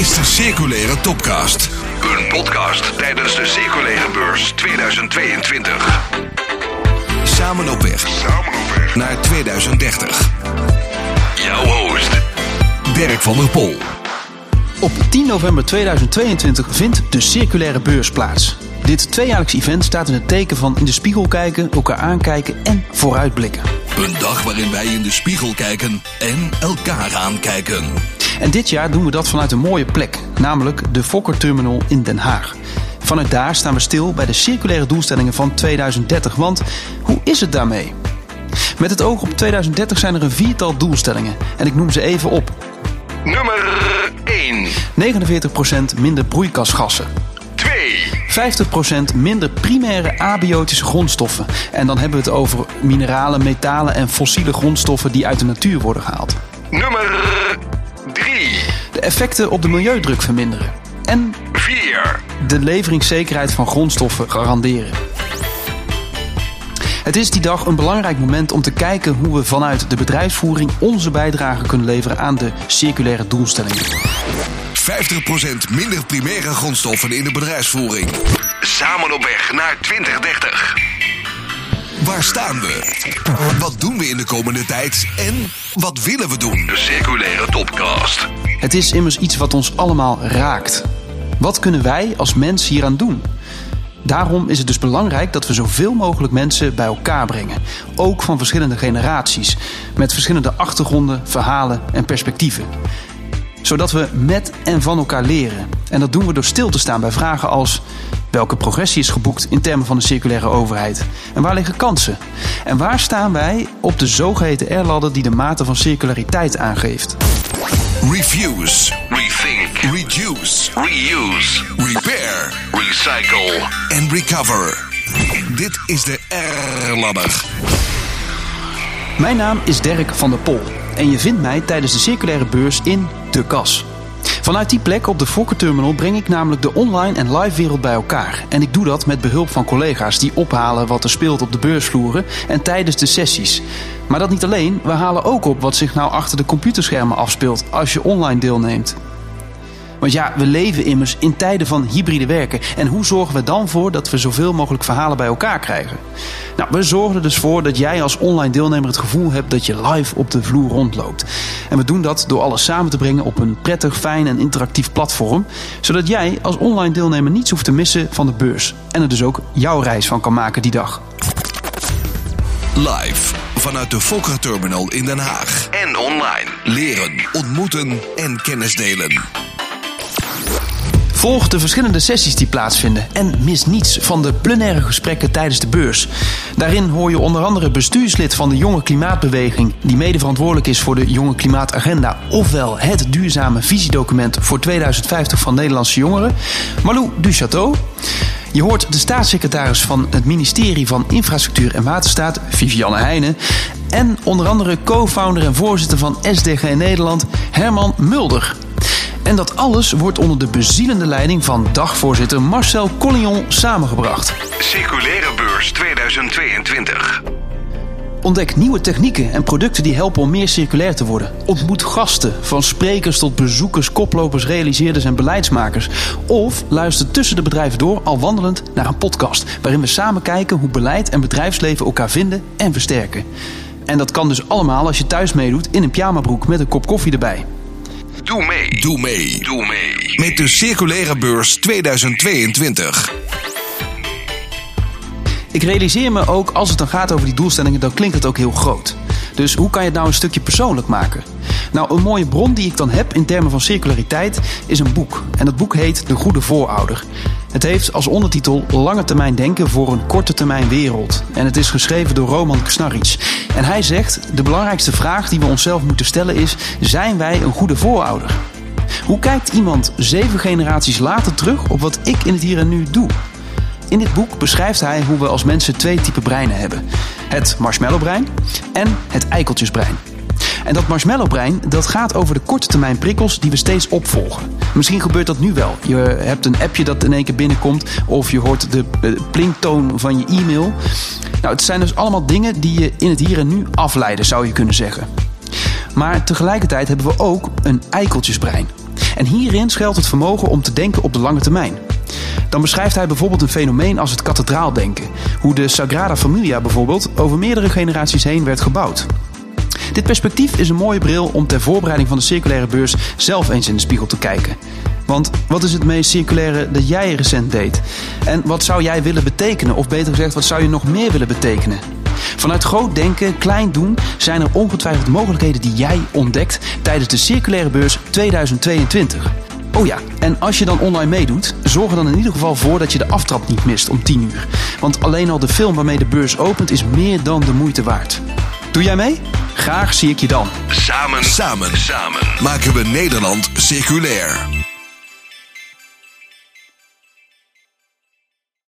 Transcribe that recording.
is de Circulaire Topcast. Een podcast tijdens de Circulaire Beurs 2022. Samen op weg Samen op weg. naar 2030. Jouw host. Dirk van der Pol. Op 10 november 2022 vindt de Circulaire Beurs plaats. Dit tweejaarlijks event staat in het teken van in de spiegel kijken, elkaar aankijken en vooruitblikken. Een dag waarin wij in de spiegel kijken en elkaar aankijken. En dit jaar doen we dat vanuit een mooie plek, namelijk de Fokker Terminal in Den Haag. Vanuit daar staan we stil bij de circulaire doelstellingen van 2030. Want hoe is het daarmee? Met het oog op 2030 zijn er een viertal doelstellingen en ik noem ze even op. Nummer 1. 49% minder broeikasgassen. 2. 50% minder primaire abiotische grondstoffen. En dan hebben we het over mineralen, metalen en fossiele grondstoffen die uit de natuur worden gehaald. Nummer 3. De effecten op de milieudruk verminderen. En 4. de leveringszekerheid van grondstoffen garanderen. Het is die dag een belangrijk moment om te kijken hoe we vanuit de bedrijfsvoering onze bijdrage kunnen leveren aan de circulaire doelstellingen. 50% minder primaire grondstoffen in de bedrijfsvoering. Samen op weg naar 2030. Waar staan we? Wat doen we in de komende tijd? En wat willen we doen? De Circulaire Topcast. Het is immers iets wat ons allemaal raakt. Wat kunnen wij als mens hieraan doen? Daarom is het dus belangrijk dat we zoveel mogelijk mensen bij elkaar brengen. Ook van verschillende generaties. Met verschillende achtergronden, verhalen en perspectieven. Zodat we met en van elkaar leren. En dat doen we door stil te staan bij vragen als... Welke progressie is geboekt in termen van de circulaire overheid? En waar liggen kansen? En waar staan wij op de zogeheten R-ladder die de mate van circulariteit aangeeft? Refuse, Rethink. reduce, Reuse. repair Recycle. en recover. Dit is de R-ladder. Mijn naam is Dirk van der Pol en je vindt mij tijdens de circulaire beurs in De Kas. Vanuit die plek op de Fokker Terminal breng ik namelijk de online en live wereld bij elkaar. En ik doe dat met behulp van collega's die ophalen wat er speelt op de beursvloeren en tijdens de sessies. Maar dat niet alleen, we halen ook op wat zich nou achter de computerschermen afspeelt als je online deelneemt. Want ja, we leven immers in tijden van hybride werken. En hoe zorgen we dan voor dat we zoveel mogelijk verhalen bij elkaar krijgen? Nou, we zorgen er dus voor dat jij als online deelnemer het gevoel hebt dat je live op de vloer rondloopt. En we doen dat door alles samen te brengen op een prettig, fijn en interactief platform. Zodat jij als online deelnemer niets hoeft te missen van de beurs. En er dus ook jouw reis van kan maken die dag. Live vanuit de Fokker Terminal in Den Haag. En online. Leren, ontmoeten en kennis delen. Volg de verschillende sessies die plaatsvinden en mis niets van de plenaire gesprekken tijdens de beurs. Daarin hoor je onder andere bestuurslid van de Jonge Klimaatbeweging, die mede verantwoordelijk is voor de Jonge Klimaatagenda, ofwel het duurzame visiedocument voor 2050 van Nederlandse jongeren, Malou Duchateau. Je hoort de staatssecretaris van het ministerie van Infrastructuur en Waterstaat, Vivianne Heijnen. En onder andere co-founder en voorzitter van SDG Nederland, Herman Mulder. En dat alles wordt onder de bezielende leiding van dagvoorzitter Marcel Collignon samengebracht. Circulaire Beurs 2022. Ontdek nieuwe technieken en producten die helpen om meer circulair te worden. Ontmoet gasten, van sprekers tot bezoekers, koplopers, realiseerders en beleidsmakers. Of luister tussen de bedrijven door al wandelend naar een podcast... waarin we samen kijken hoe beleid en bedrijfsleven elkaar vinden en versterken. En dat kan dus allemaal als je thuis meedoet in een pyjamabroek met een kop koffie erbij. Doe mee. Doe mee Doe mee. met de Circulaire Beurs 2022. Ik realiseer me ook, als het dan gaat over die doelstellingen, dan klinkt het ook heel groot. Dus hoe kan je het nou een stukje persoonlijk maken? Nou, een mooie bron die ik dan heb in termen van circulariteit is een boek. En dat boek heet De Goede Voorouder. Het heeft als ondertitel Lange termijn denken voor een korte termijn wereld. En het is geschreven door Roman Knarric. En hij zegt: De belangrijkste vraag die we onszelf moeten stellen is: zijn wij een goede voorouder? Hoe kijkt iemand zeven generaties later terug op wat ik in het hier en nu doe? In dit boek beschrijft hij hoe we als mensen twee typen breinen hebben: het marshmallowbrein en het eikeltjesbrein. En dat marshmallowbrein dat gaat over de korte termijn prikkels die we steeds opvolgen. Misschien gebeurt dat nu wel. Je hebt een appje dat in één keer binnenkomt of je hoort de eh, plinktoon van je e-mail. Nou, het zijn dus allemaal dingen die je in het hier en nu afleiden, zou je kunnen zeggen. Maar tegelijkertijd hebben we ook een eikeltjesbrein. En hierin schuilt het vermogen om te denken op de lange termijn. Dan beschrijft hij bijvoorbeeld een fenomeen als het kathedraaldenken. Hoe de Sagrada Familia bijvoorbeeld over meerdere generaties heen werd gebouwd. Dit perspectief is een mooie bril om ter voorbereiding van de circulaire beurs zelf eens in de spiegel te kijken. Want wat is het meest circulaire dat jij recent deed? En wat zou jij willen betekenen? Of beter gezegd, wat zou je nog meer willen betekenen? Vanuit groot denken, klein doen, zijn er ongetwijfeld mogelijkheden die jij ontdekt tijdens de Circulaire Beurs 2022. Oh ja, en als je dan online meedoet, zorg er dan in ieder geval voor dat je de aftrap niet mist om 10 uur. Want alleen al de film waarmee de beurs opent is meer dan de moeite waard. Doe jij mee? Graag zie ik je dan. Samen, Samen samen. maken we Nederland circulair.